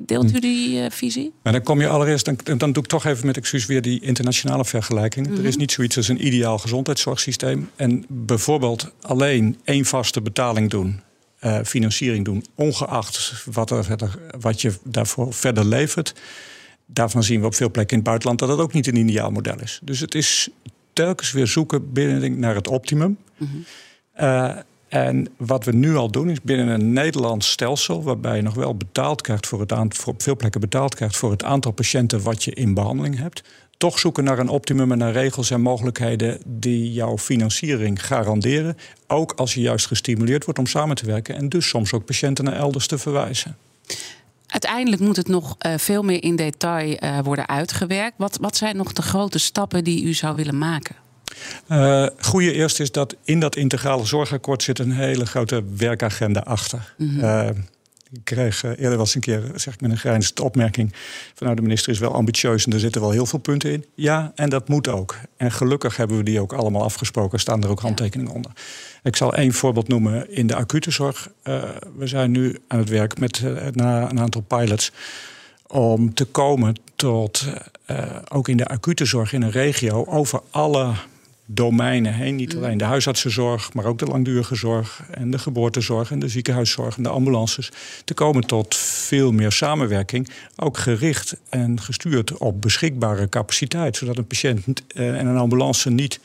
Deelt u die visie? Maar dan kom je allereerst, dan, dan doe ik toch even met excuus weer die internationale vergelijking. Er is niet zoiets als een ideaal gezondheidszorgsysteem. En bijvoorbeeld alleen één vaste betaling doen, eh, financiering doen, ongeacht wat, er verder, wat je daarvoor verder levert. Daarvan zien we op veel plekken in het buitenland dat dat ook niet een ideaal model is. Dus het is telkens weer zoeken binnen naar het optimum. Eh, en wat we nu al doen is binnen een Nederlands stelsel, waarbij je nog wel betaald krijgt voor het aantal, op veel plekken betaald krijgt voor het aantal patiënten wat je in behandeling hebt, toch zoeken naar een optimum en naar regels en mogelijkheden die jouw financiering garanderen. Ook als je juist gestimuleerd wordt om samen te werken en dus soms ook patiënten naar elders te verwijzen. Uiteindelijk moet het nog eh, veel meer in detail eh, worden uitgewerkt. Wat, wat zijn nog de grote stappen die u zou willen maken? Eh goede eerst is dat in dat integrale zorgakkoord zit een hele grote werkagenda achter. Eh, ik kreeg eh, eerder wel eens een keer, zeg ik met een grijnzende opmerking... van nou, de minister is wel ambitieus en er zitten wel heel veel punten in. Ja, en dat moet ook. En gelukkig hebben we die ook allemaal afgesproken. Staan er ook handtekeningen onder. Ik zal één voorbeeld noemen in de acute zorg. Eh, we zijn nu aan het werk met eh, na een aantal pilots om te komen tot, ook in de acute zorg in een regio, over alle domeinen heen. Niet alleen de huisartsenzorg, maar ook de langdurige zorg en de geboortezorg en de ziekenhuiszorg en de ambulances. Te komen tot veel meer samenwerking, ook gericht en gestuurd op beschikbare capaciteit. Zodat een patiënt eh, en een ambulance niet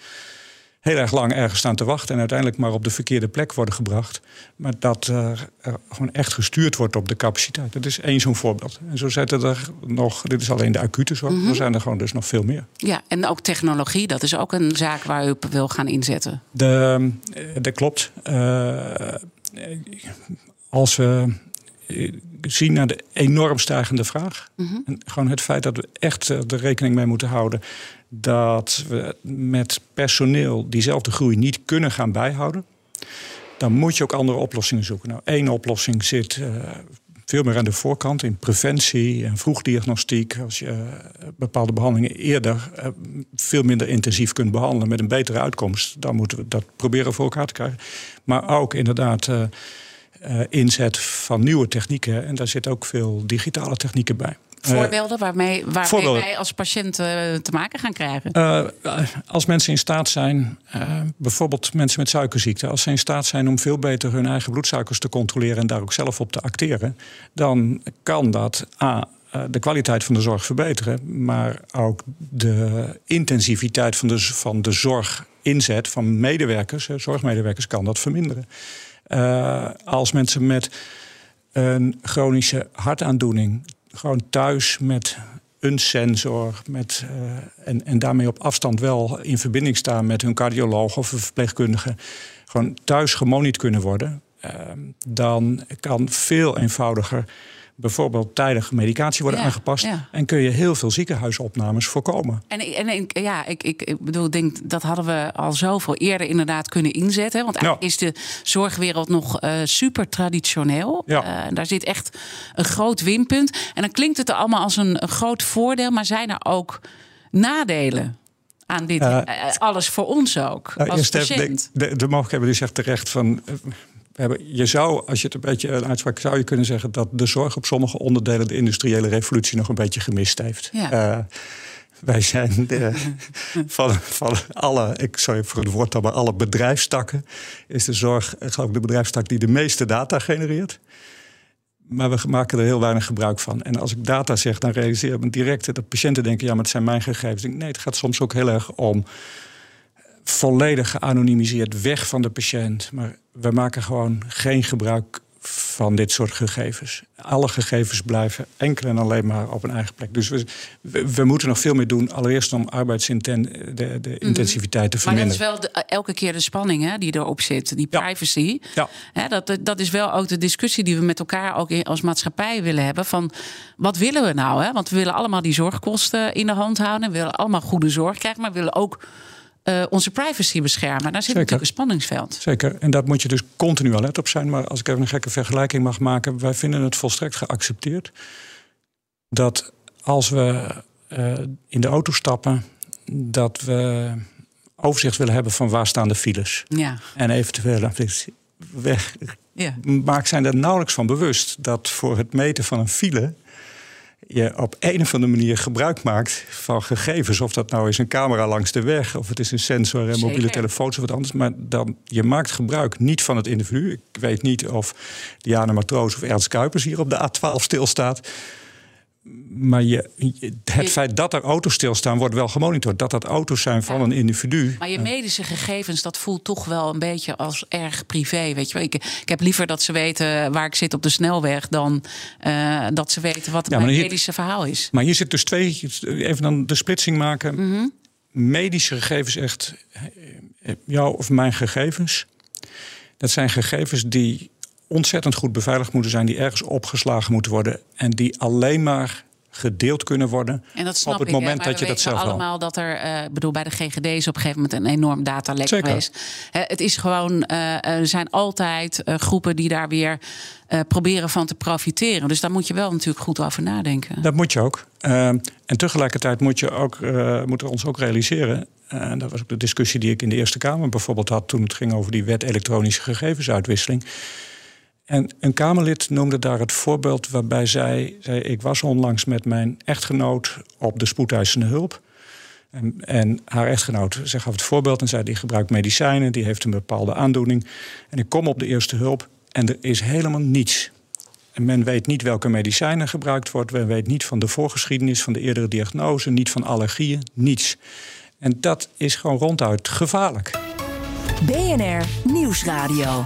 heel erg lang ergens staan te wachten en uiteindelijk maar op de verkeerde plek worden gebracht. Maar dat er, er gewoon echt gestuurd wordt op de capaciteit. Dat is één zo'n voorbeeld. En zo zitten er nog, dit is alleen de acute zorg, Mhm. er zijn er gewoon dus nog veel meer. Ja, en ook technologie, dat is ook een zaak waar u op wil gaan inzetten. De, eh, dat klopt. Eh, als we eh, zien naar de enorm stijgende vraag. En gewoon het feit dat we echt eh, er rekening mee moeten houden dat we met personeel diezelfde groei niet kunnen gaan bijhouden. Dan moet je ook andere oplossingen zoeken. Nou, één oplossing zit eh, veel meer aan de voorkant in preventie en vroegdiagnostiek. Als je eh, bepaalde behandelingen eerder eh, veel minder intensief kunt behandelen met een betere uitkomst, dan moeten we dat proberen voor elkaar te krijgen. Maar ook inderdaad eh, inzet van nieuwe technieken. En daar zit ook veel digitale technieken bij. Eh, Voorbeelden waarmee, waarmee voorbeelden. wij als patiënt eh, te maken gaan krijgen. als mensen in staat zijn, bijvoorbeeld mensen met suikerziekte, als ze in staat zijn om veel beter hun eigen bloedsuikers te controleren en daar ook zelf op te acteren, dan kan dat A. De kwaliteit van de zorg verbeteren, maar ook de intensiviteit van de, van de zorginzet van medewerkers, zorgmedewerkers, kan dat verminderen. Eh, als mensen met een chronische hartaandoening gewoon thuis met een sensor met, eh, en, en daarmee op afstand wel in verbinding staan met hun cardioloog of een verpleegkundige, gewoon thuis gemonitord kunnen worden, eh, dan kan veel eenvoudiger bijvoorbeeld tijdig medicatie worden Ja, aangepast ja. en kun je heel veel ziekenhuisopnames voorkomen. En, en, en ja, ik, ik, ik bedoel, denk dat hadden we al zoveel eerder inderdaad kunnen inzetten. Want eigenlijk Ja. is de zorgwereld nog eh, super traditioneel. Ja. Eh, daar zit echt een groot winpunt. En dan klinkt het er allemaal als een, een groot voordeel, maar zijn er ook nadelen aan dit? Eh, alles voor ons ook, Nou, als eerst even patiënt. de, de, de mogelijkheid, die zegt terecht van. Eh, We hebben, je zou, als je het een beetje een uitspraak zou je kunnen zeggen dat de zorg op sommige onderdelen de industriële revolutie nog een beetje gemist heeft. Ja. Eh, wij zijn de, [laughs] van, van alle, ik sorry voor het woord, maar alle bedrijfstakken is de zorg, eh, geloof ik, de bedrijfstak die de meeste data genereert. Maar we maken er heel weinig gebruik van. En als ik data zeg, dan realiseer ik me direct dat patiënten denken: ja, maar het zijn mijn gegevens. Nee, het gaat soms ook heel erg om volledig geanonimiseerd weg van de patiënt. Maar we maken gewoon geen gebruik van dit soort gegevens. Alle gegevens blijven enkel en alleen maar op een eigen plek. Dus we, we, we moeten nog veel meer doen. Allereerst om arbeidsinten de, de intensiviteit te Mhm. Maar dat verminderen. is wel de- elke keer de spanning hè, die erop zit, die privacy. Ja. Hè, dat, dat is wel ook de discussie die we met elkaar ook als maatschappij willen hebben. Van wat willen we nou? Hè? Want we willen allemaal die zorgkosten in de hand houden. We willen allemaal goede zorg krijgen, maar we willen ook eh, onze privacy beschermen. Daar zit Zeker. natuurlijk een spanningsveld. Zeker, en daar moet je dus continu alert op zijn. Maar als ik even een gekke vergelijking mag maken, wij vinden het volstrekt geaccepteerd dat als we eh, in de auto stappen, dat we overzicht willen hebben van waar staan de files. Ja. En eventueel weg. Ja. Maar ik zijn er nauwelijks van bewust dat voor het meten van een file je op een of andere manier gebruik maakt van gegevens. Of dat nou is een camera langs de weg, of het is een sensor en mobiele telefoons of wat anders. Maar dan, je maakt gebruik niet van het individu. Ik weet niet of Diana Matroos of Ernst Kuipers hier op de A12 stilstaat. Maar je, het feit dat er auto's stilstaan, wordt wel gemonitord. Dat dat auto's zijn van Ja. een individu. Maar je medische gegevens, dat voelt toch wel een beetje als erg privé. Weet je wel? Ik, ik heb liever dat ze weten waar ik zit op de snelweg dan eh, dat ze weten wat Ja, mijn hier- medische verhaal is. Maar hier zit dus twee, even dan de splitsing maken. Medische gegevens echt, eh, jouw of mijn gegevens. Dat zijn gegevens die ontzettend goed beveiligd moeten zijn, die ergens opgeslagen moeten worden en die alleen maar gedeeld kunnen worden En dat snap op het ik, moment dat je dat zelf wil. allemaal dat er, eh, ik bedoel, bij de GGD is op een gegeven moment een enorm datalek Zeker. geweest. Het is gewoon, eh, er zijn altijd eh, groepen die daar weer eh, proberen van te profiteren. Dus daar moet je wel natuurlijk goed over nadenken. Dat moet je ook. Eh, en tegelijkertijd moet je ook, eh, moeten we ons ook realiseren. eh, En dat was ook de discussie die ik in de Eerste Kamer bijvoorbeeld had toen het ging over die wet elektronische gegevensuitwisseling. En een Kamerlid noemde daar het voorbeeld waarbij zij zei: Ik was onlangs met mijn echtgenoot op de spoedeisende hulp. En, en haar echtgenoot, zij gaf het voorbeeld en zei: Die gebruikt medicijnen, die heeft een bepaalde aandoening. En ik kom op de eerste hulp en er is helemaal niets. En men weet niet welke medicijnen gebruikt wordt. Men weet niet van de voorgeschiedenis, van de eerdere diagnose, niet van allergieën, niets. En dat is gewoon ronduit gevaarlijk. BNR Nieuwsradio.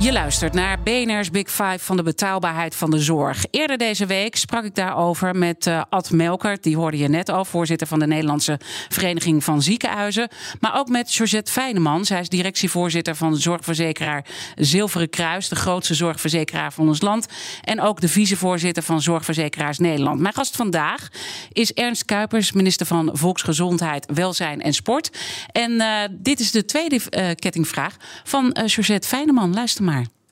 Je luistert naar BNR's Big Five van de betaalbaarheid van de zorg. Eerder deze week sprak ik daarover met uh, Ad Melkert. Die hoorde je net al, voorzitter van de Nederlandse Vereniging van Ziekenhuizen. Maar ook met Georgette Fijneman. Zij is directievoorzitter van de zorgverzekeraar Zilveren Kruis. De grootste zorgverzekeraar van ons land. En ook de vicevoorzitter van Zorgverzekeraars Nederland. Mijn gast vandaag is Ernst Kuipers, minister van Volksgezondheid, Welzijn en Sport. En uh, dit is de tweede uh, kettingvraag van Georgette Fijneman. Luister maar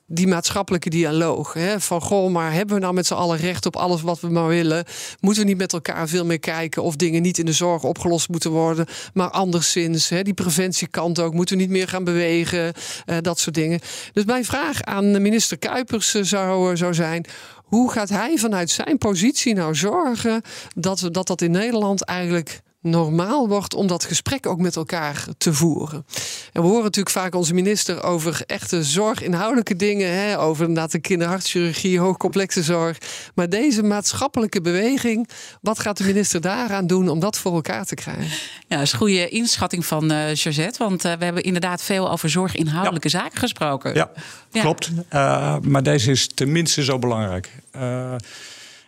die maatschappelijke dialoog. Hè? Van goh, maar hebben we nou met z'n allen recht op alles wat we maar willen? Moeten we niet met elkaar veel meer kijken of dingen niet in de zorg opgelost moeten worden, maar anderszins? Hè? Die preventiekant ook. Moeten we niet meer gaan bewegen? Uh, dat soort dingen. Dus mijn vraag aan minister Kuipers uh, zou, zou zijn. Hoe gaat hij vanuit zijn positie nou zorgen dat dat, dat in Nederland eigenlijk normaal wordt om dat gesprek ook met elkaar te voeren. En we horen natuurlijk vaak onze minister over echte zorginhoudelijke dingen, hè, over inderdaad de kinderhartchirurgie, hoogcomplexe zorg. Maar deze maatschappelijke beweging, wat gaat de minister daaraan doen om dat voor elkaar te krijgen? Ja, dat is een goede inschatting van uh, Josette, want uh, we hebben inderdaad veel over zorginhoudelijke ja. zaken gesproken. Ja, ja. klopt. Uh, maar deze is tenminste zo belangrijk. en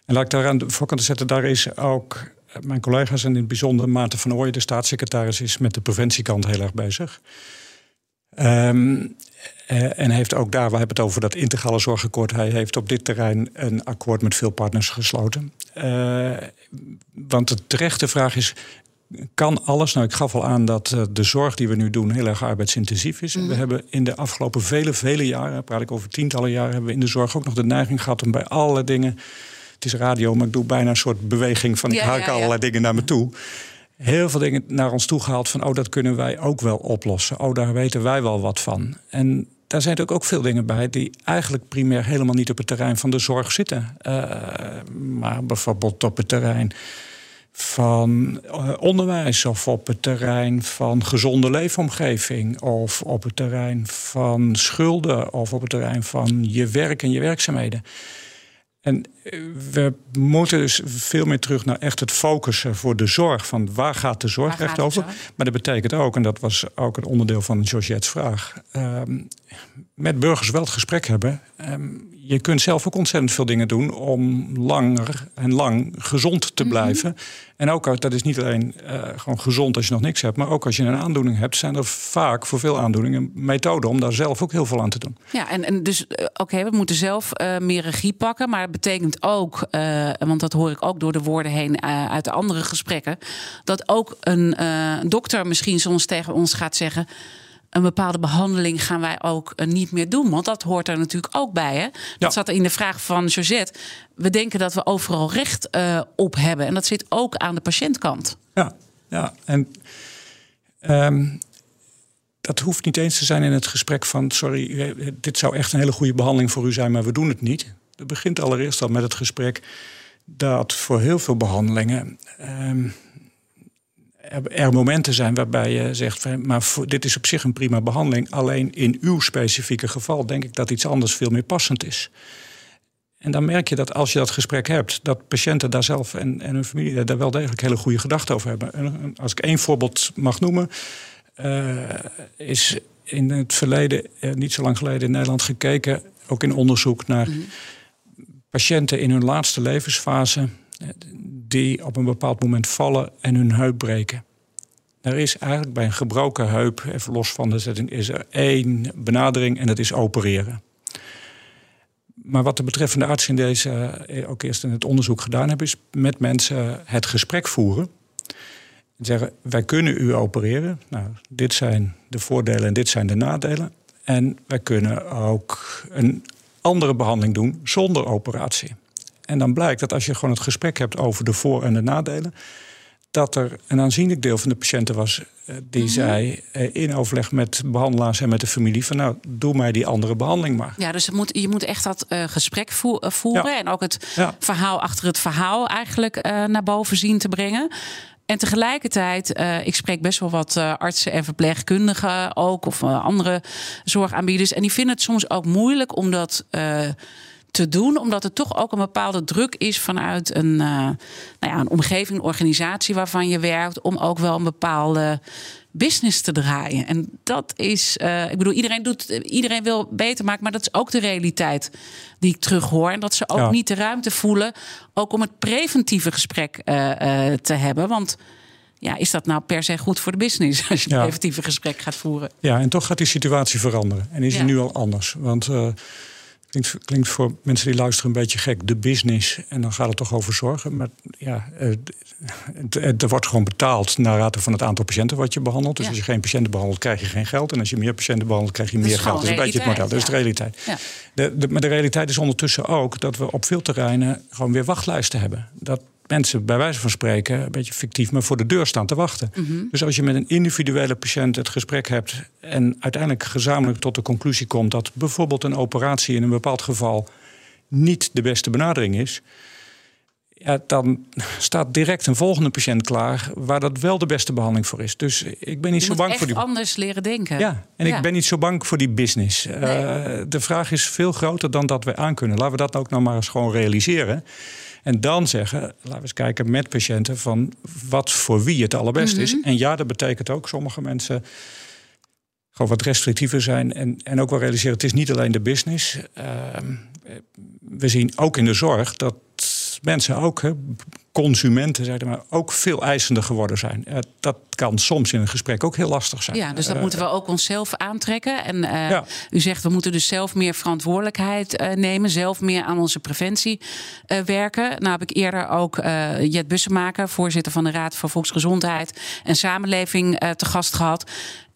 laat ik daar aan de voorkant zetten, daar is ook mijn collega's en in het bijzonder Maarten van Ooyen, de staatssecretaris, is met de preventiekant heel erg bezig. Um, en heeft ook daar, we hebben het over dat integrale zorgakkoord. Hij heeft op dit terrein een akkoord met veel partners gesloten. Uh, want de terechte vraag is: kan alles? Nou, ik gaf al aan dat uh, de zorg die we nu doen heel erg arbeidsintensief is. Mm. We hebben in de afgelopen vele, vele jaren, praat ik over tientallen jaren, hebben we in de zorg ook nog de neiging gehad om bij alle dingen het is radio, maar ik doe bijna een soort beweging van ik haak ja, allerlei dingen naar me toe. Heel veel dingen naar ons toe gehaald van oh, dat kunnen wij ook wel oplossen. Oh, daar weten wij wel wat van. En daar zijn ook veel dingen bij die eigenlijk primair helemaal niet op het terrein van de zorg zitten. Uh, maar bijvoorbeeld op het terrein van uh, onderwijs of op het terrein van gezonde leefomgeving of op het terrein van schulden of op het terrein van je werk en je werkzaamheden. En eh, we moeten dus veel meer terug naar echt het focussen voor de zorg. Van waar gaat de zorg echt over? Maar dat betekent ook, en dat was ook een onderdeel van Georgette's vraag. Um, met burgers wel het gesprek hebben. Um, je kunt zelf ook ontzettend veel dingen doen om langer en lang gezond te mhm. blijven. En ook, dat is niet alleen uh, gewoon gezond als je nog niks hebt, maar ook als je een aandoening hebt, zijn er vaak voor veel aandoeningen methoden om daar zelf ook heel veel aan te doen. Ja, en, en dus uh, oké, okay, we moeten zelf uh, meer regie pakken, maar het betekent ook, want dat hoor ik ook door de woorden heen uit de andere gesprekken, dat ook een dokter misschien soms tegen ons gaat zeggen een bepaalde behandeling gaan wij ook uh, niet meer doen. Want dat hoort er natuurlijk ook bij. Hè? Dat ja. zat in de vraag van Josette. We denken dat we overal recht uh, op hebben. En dat zit ook aan de patiëntkant. Ja, ja. en um, dat hoeft niet eens te zijn in het gesprek van... sorry, dit zou echt een hele goede behandeling voor u zijn... maar we doen het niet. Dat begint allereerst al met het gesprek dat voor heel veel behandelingen... Um, er momenten zijn waarbij je zegt, maar dit is op zich een prima behandeling. Alleen in uw specifieke geval denk ik dat iets anders veel meer passend is. En dan merk je dat als je dat gesprek hebt, dat patiënten daar zelf en, en hun familie daar wel degelijk hele goede gedachten over hebben. En als ik één voorbeeld mag noemen, uh, is in het verleden, uh, niet zo lang geleden in Nederland gekeken, ook in onderzoek naar -hmm. Patiënten in hun laatste levensfase die op een bepaald moment vallen en hun heup breken. Er is eigenlijk bij een gebroken heup, even los van de zetting, is er één benadering en dat is opereren. Maar wat de betreffende arts in deze eh, ook eerst in het onderzoek gedaan hebben, is met mensen het gesprek voeren. En zeggen: Wij kunnen u opereren. Nou, dit zijn de voordelen en dit zijn de nadelen. En wij kunnen ook een andere behandeling doen zonder operatie. En dan blijkt dat als je gewoon het gesprek hebt over de voor- en de nadelen, dat er een aanzienlijk deel van de patiënten was eh, die mm zei eh, in overleg met behandelaars en met de familie van nou doe mij die andere behandeling maar. Ja, dus moet, je moet echt dat uh, gesprek voeren en ook het verhaal achter het verhaal eigenlijk uh, naar boven zien te brengen. En tegelijkertijd, uh, ik spreek best wel wat uh, artsen en verpleegkundigen ook, of uh, andere zorgaanbieders. En die vinden het soms ook moeilijk omdat te doen, omdat er toch ook een bepaalde druk is vanuit een, uh, nou ja, een omgeving, een organisatie waarvan je werkt, om ook wel een bepaalde business te draaien. En dat is, uh, ik bedoel, iedereen doet, iedereen wil beter maken, maar dat is ook de realiteit die ik terughoor. En dat ze ook niet de ruimte voelen, ook om het preventieve gesprek uh, te hebben, want ja, is dat nou per se goed voor de business [laughs] als je ja. preventieve gesprek gaat voeren? Ja, en toch gaat die situatie veranderen. En is ja. die nu al anders? Want klinkt, klinkt voor mensen die luisteren een beetje gek, de business. En dan gaat het toch over zorgen. Maar ja, uh, er wordt gewoon betaald naar rate van het aantal patiënten wat je behandelt. Dus ja. als je geen patiënten behandelt, krijg je geen geld. En als je meer patiënten behandelt, krijg je dat meer geld. Dat is een beetje het model. Dat is de realiteit. Ja. De, de, maar de realiteit is ondertussen ook dat we op veel terreinen gewoon weer wachtlijsten hebben. Dat mensen bij wijze van spreken, een beetje fictief, maar voor de deur staan te wachten. Mhm. Mm -hmm. Dus als je met een individuele patiënt het gesprek hebt en uiteindelijk gezamenlijk tot de conclusie komt dat bijvoorbeeld een operatie in een bepaald geval niet de beste benadering is. Ja, dan staat direct een volgende patiënt klaar waar dat wel de beste behandeling voor is. Dus ik ben niet je zo bang voor die. anders leren denken. Ja, en Ja. ik ben niet zo bang voor die business. Nee. Uh, de vraag is veel groter dan dat we aankunnen. Laten we dat ook nou maar eens gewoon realiseren. En dan zeggen, laten we eens kijken met patiënten van wat voor wie het allerbeste Mhm. is. En ja, dat betekent ook sommige mensen gewoon wat restrictiever zijn. En, en ook wel realiseren, het is niet alleen de business. Uh, we zien ook in de zorg dat mensen ook, hè, consumenten zeg maar, ook veel eisender geworden zijn. Uh, dat kan soms in een gesprek ook heel lastig zijn. Ja, dus dat Uh, moeten we ook onszelf aantrekken. En uh, Ja. u zegt we moeten dus zelf meer verantwoordelijkheid uh, nemen, zelf meer aan onze preventie werken. Nou heb ik eerder ook Jet Bussemaker, voorzitter van de Raad voor Volksgezondheid en Samenleving, te gast gehad.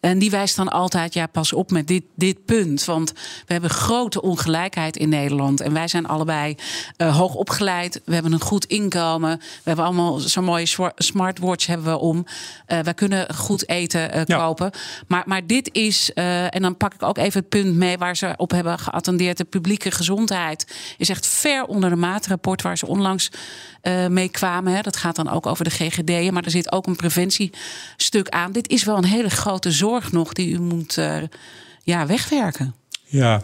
En die wijst dan altijd, ja, pas op met dit, dit punt. Want we hebben grote ongelijkheid in Nederland. En wij zijn allebei uh, hoog opgeleid. We hebben een goed inkomen. We hebben allemaal zo'n mooie smartwatch hebben we om. Uh, wij kunnen goed eten uh, Ja. kopen. Maar, maar dit is, en dan pak ik ook even het punt mee... waar ze op hebben geattendeerd. De publieke gezondheid is echt ver onder de maatrapport... waar ze onlangs mee kwamen. Hè. Dat gaat dan ook over de GGD'en. Maar er zit ook een preventiestuk aan. Dit is wel een hele grote zorg nog die u moet uh, ja, wegwerken. Ja,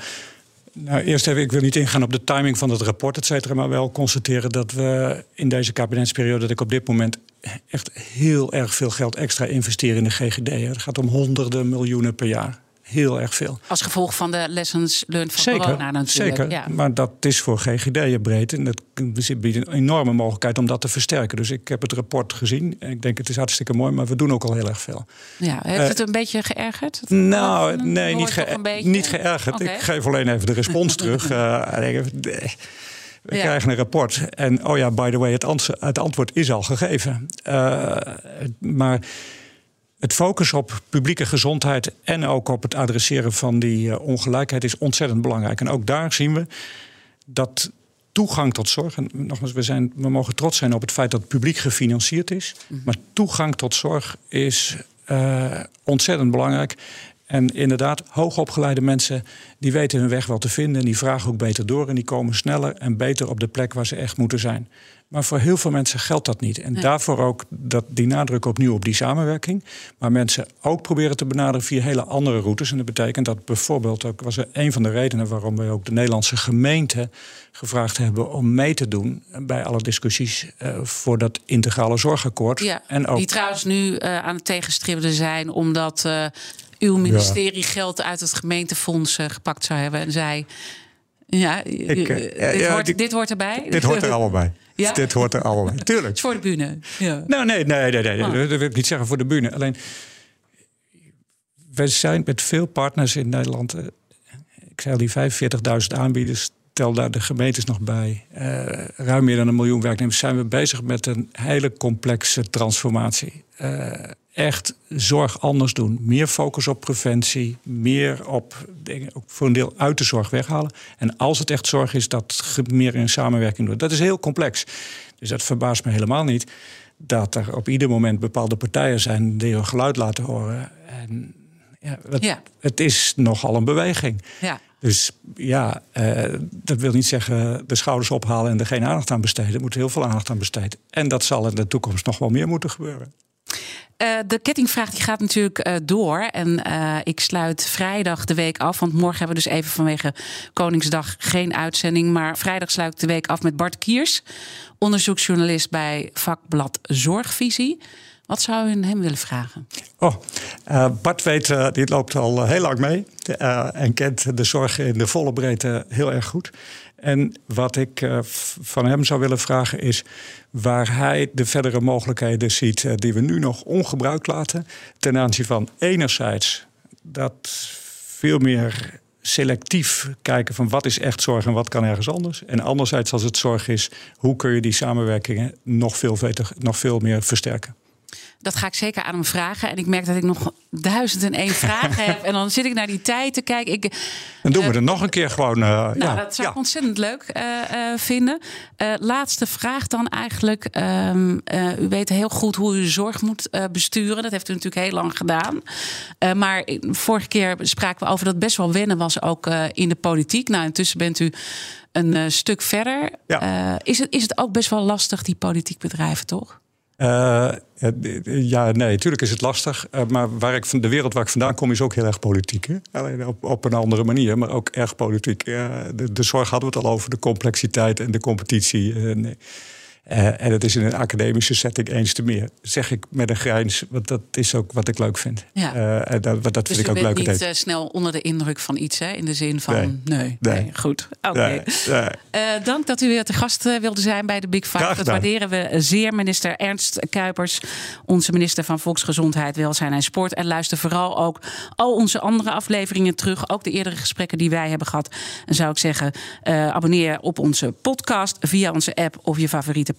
nou, eerst even, ik wil niet ingaan op de timing van het rapport, et cetera, maar wel constateren dat we in deze kabinetsperiode, dat ik op dit moment echt heel erg veel geld extra investeer in de GGD. Het gaat om honderden miljoenen per jaar. Heel erg veel. Als gevolg van de lessons learned van zeker, corona natuurlijk. Zeker, ja. maar dat is voor GGD'en breed. En dat biedt een enorme mogelijkheid om dat te versterken. Dus ik heb het rapport gezien. En ik denk het is hartstikke mooi, maar we doen ook al heel erg veel. Ja, heeft Uh, het een beetje geërgerd? Nou, nee, niet, ge niet geërgerd. Ik geef alleen even de respons [laughs] terug. Uh, ik- nee. we Ja. krijgen een rapport. En oh ja, by the way, het, antwoord is al gegeven. Uh, maar het focus op publieke gezondheid en ook op het adresseren van die uh, ongelijkheid is ontzettend belangrijk. En ook daar zien we dat toegang tot zorg. En nogmaals, we, zijn, we mogen trots zijn op het feit dat het publiek gefinancierd is. Maar toegang tot zorg is uh, ontzettend belangrijk. En inderdaad, hoogopgeleide mensen die weten hun weg wel te vinden. En die vragen ook beter door. En die komen sneller en beter op de plek waar ze echt moeten zijn. Maar voor heel veel mensen geldt dat niet. En Nee. daarvoor ook dat, die nadruk opnieuw op die samenwerking. Maar mensen ook proberen te benaderen via hele andere routes. En dat betekent dat bijvoorbeeld, ook was er een van de redenen waarom wij ook de Nederlandse gemeente gevraagd hebben om mee te doen bij alle discussies uh, voor dat integrale zorgakkoord. Ja, en ook die trouwens nu uh, aan het tegenstribbelen zijn omdat uh, uw ministerie geld uit het gemeentefonds uh, gepakt zou hebben en zei. Ja, Ik, uh, dit, ja, hoort, dit- dit hoort erbij. Dit hoort er allemaal bij. Ja? Dit hoort er allemaal bij. Het [laughs] Tuurlijk. is voor de bühne. Ja. Nou, nee, nee, nee, nee. Oh. dat wil ik niet zeggen voor de bühne. Alleen, wij zijn met veel partners in Nederland. eh, Ik zei al, die 45.000 aanbieders, tel daar de gemeentes nog bij. eh, ruim meer dan een miljoen werknemers. Zijn we bezig met een hele complexe transformatie. Eh, echt zorg anders doen. Meer focus op preventie. Meer op dingen, ook voor een deel uit de zorg weghalen. En als het echt zorg is, dat meer in samenwerking doen. Dat is heel complex. Dus dat verbaast me helemaal niet dat er op ieder moment bepaalde partijen zijn die hun geluid laten horen. En ja, het, Ja. het is nogal een beweging. Ja. Dus ja, eh, dat wil niet zeggen de schouders ophalen en er geen aandacht aan besteden. Er moet heel veel aandacht aan besteden. En dat zal in de toekomst nog wel meer moeten gebeuren. Uh, de kettingvraag die gaat natuurlijk uh, door. En uh, ik sluit vrijdag de week af. Want morgen hebben we dus even vanwege Koningsdag geen uitzending. Maar vrijdag sluit ik de week af met Bart Kiers. Onderzoeksjournalist bij vakblad Zorgvisie. Wat zou u hem willen vragen? Oh, Bart weet, die loopt al heel lang mee. en kent de zorg in de volle breedte heel erg goed. En wat ik uh, van hem zou willen vragen is waar hij de verdere mogelijkheden ziet uh, die we nu nog ongebruikt laten. Ten aanzien van enerzijds dat veel meer selectief kijken van wat is echt zorg en wat kan ergens anders. En anderzijds als het zorg is, hoe kun je die samenwerkingen nog veel, nog veel meer versterken. Dat ga ik zeker aan hem vragen. En ik merk dat ik nog duizend en één vragen heb. En dan zit ik naar die tijd te kijken. Ik, dan doen we uh, er nog een keer gewoon. Uh, nou, ja. dat zou ja. ik ontzettend leuk uh, vinden. laatste vraag dan eigenlijk. Um, u weet heel goed hoe u zorg moet besturen. Dat heeft u natuurlijk heel lang gedaan. maar vorige keer spraken we over dat best wel wennen was ook in de politiek. Nou, intussen bent u een stuk verder. Ja. is, het, is het ook best wel lastig, die politiek bedrijven, toch? Uh, ja, nee, natuurlijk is het lastig. Uh, maar waar ik van de wereld waar ik vandaan kom is ook heel erg politiek. Alleen op, op een andere manier, maar ook erg politiek. De, de, zorg hadden we het al over, de complexiteit en de competitie. nee. Uh, en het is in een academische setting eens te meer. Zeg ik met een grijns, want dat is ook wat ik leuk vind. Ja. Uh, en dat, dat dus vind ik ook leuk. Dus niet uh, snel onder de indruk van iets, hè? in de zin van nee, nee, nee. nee goed. Oké. Okay. Dank dat u weer te gast wilde zijn bij de Big Five. Dat waarderen we zeer, minister Ernst Kuipers, onze minister van Volksgezondheid, Welzijn en Sport. En luister vooral ook al onze andere afleveringen terug, ook de eerdere gesprekken die wij hebben gehad. En zou ik zeggen, abonneer op onze podcast via onze app of je favoriete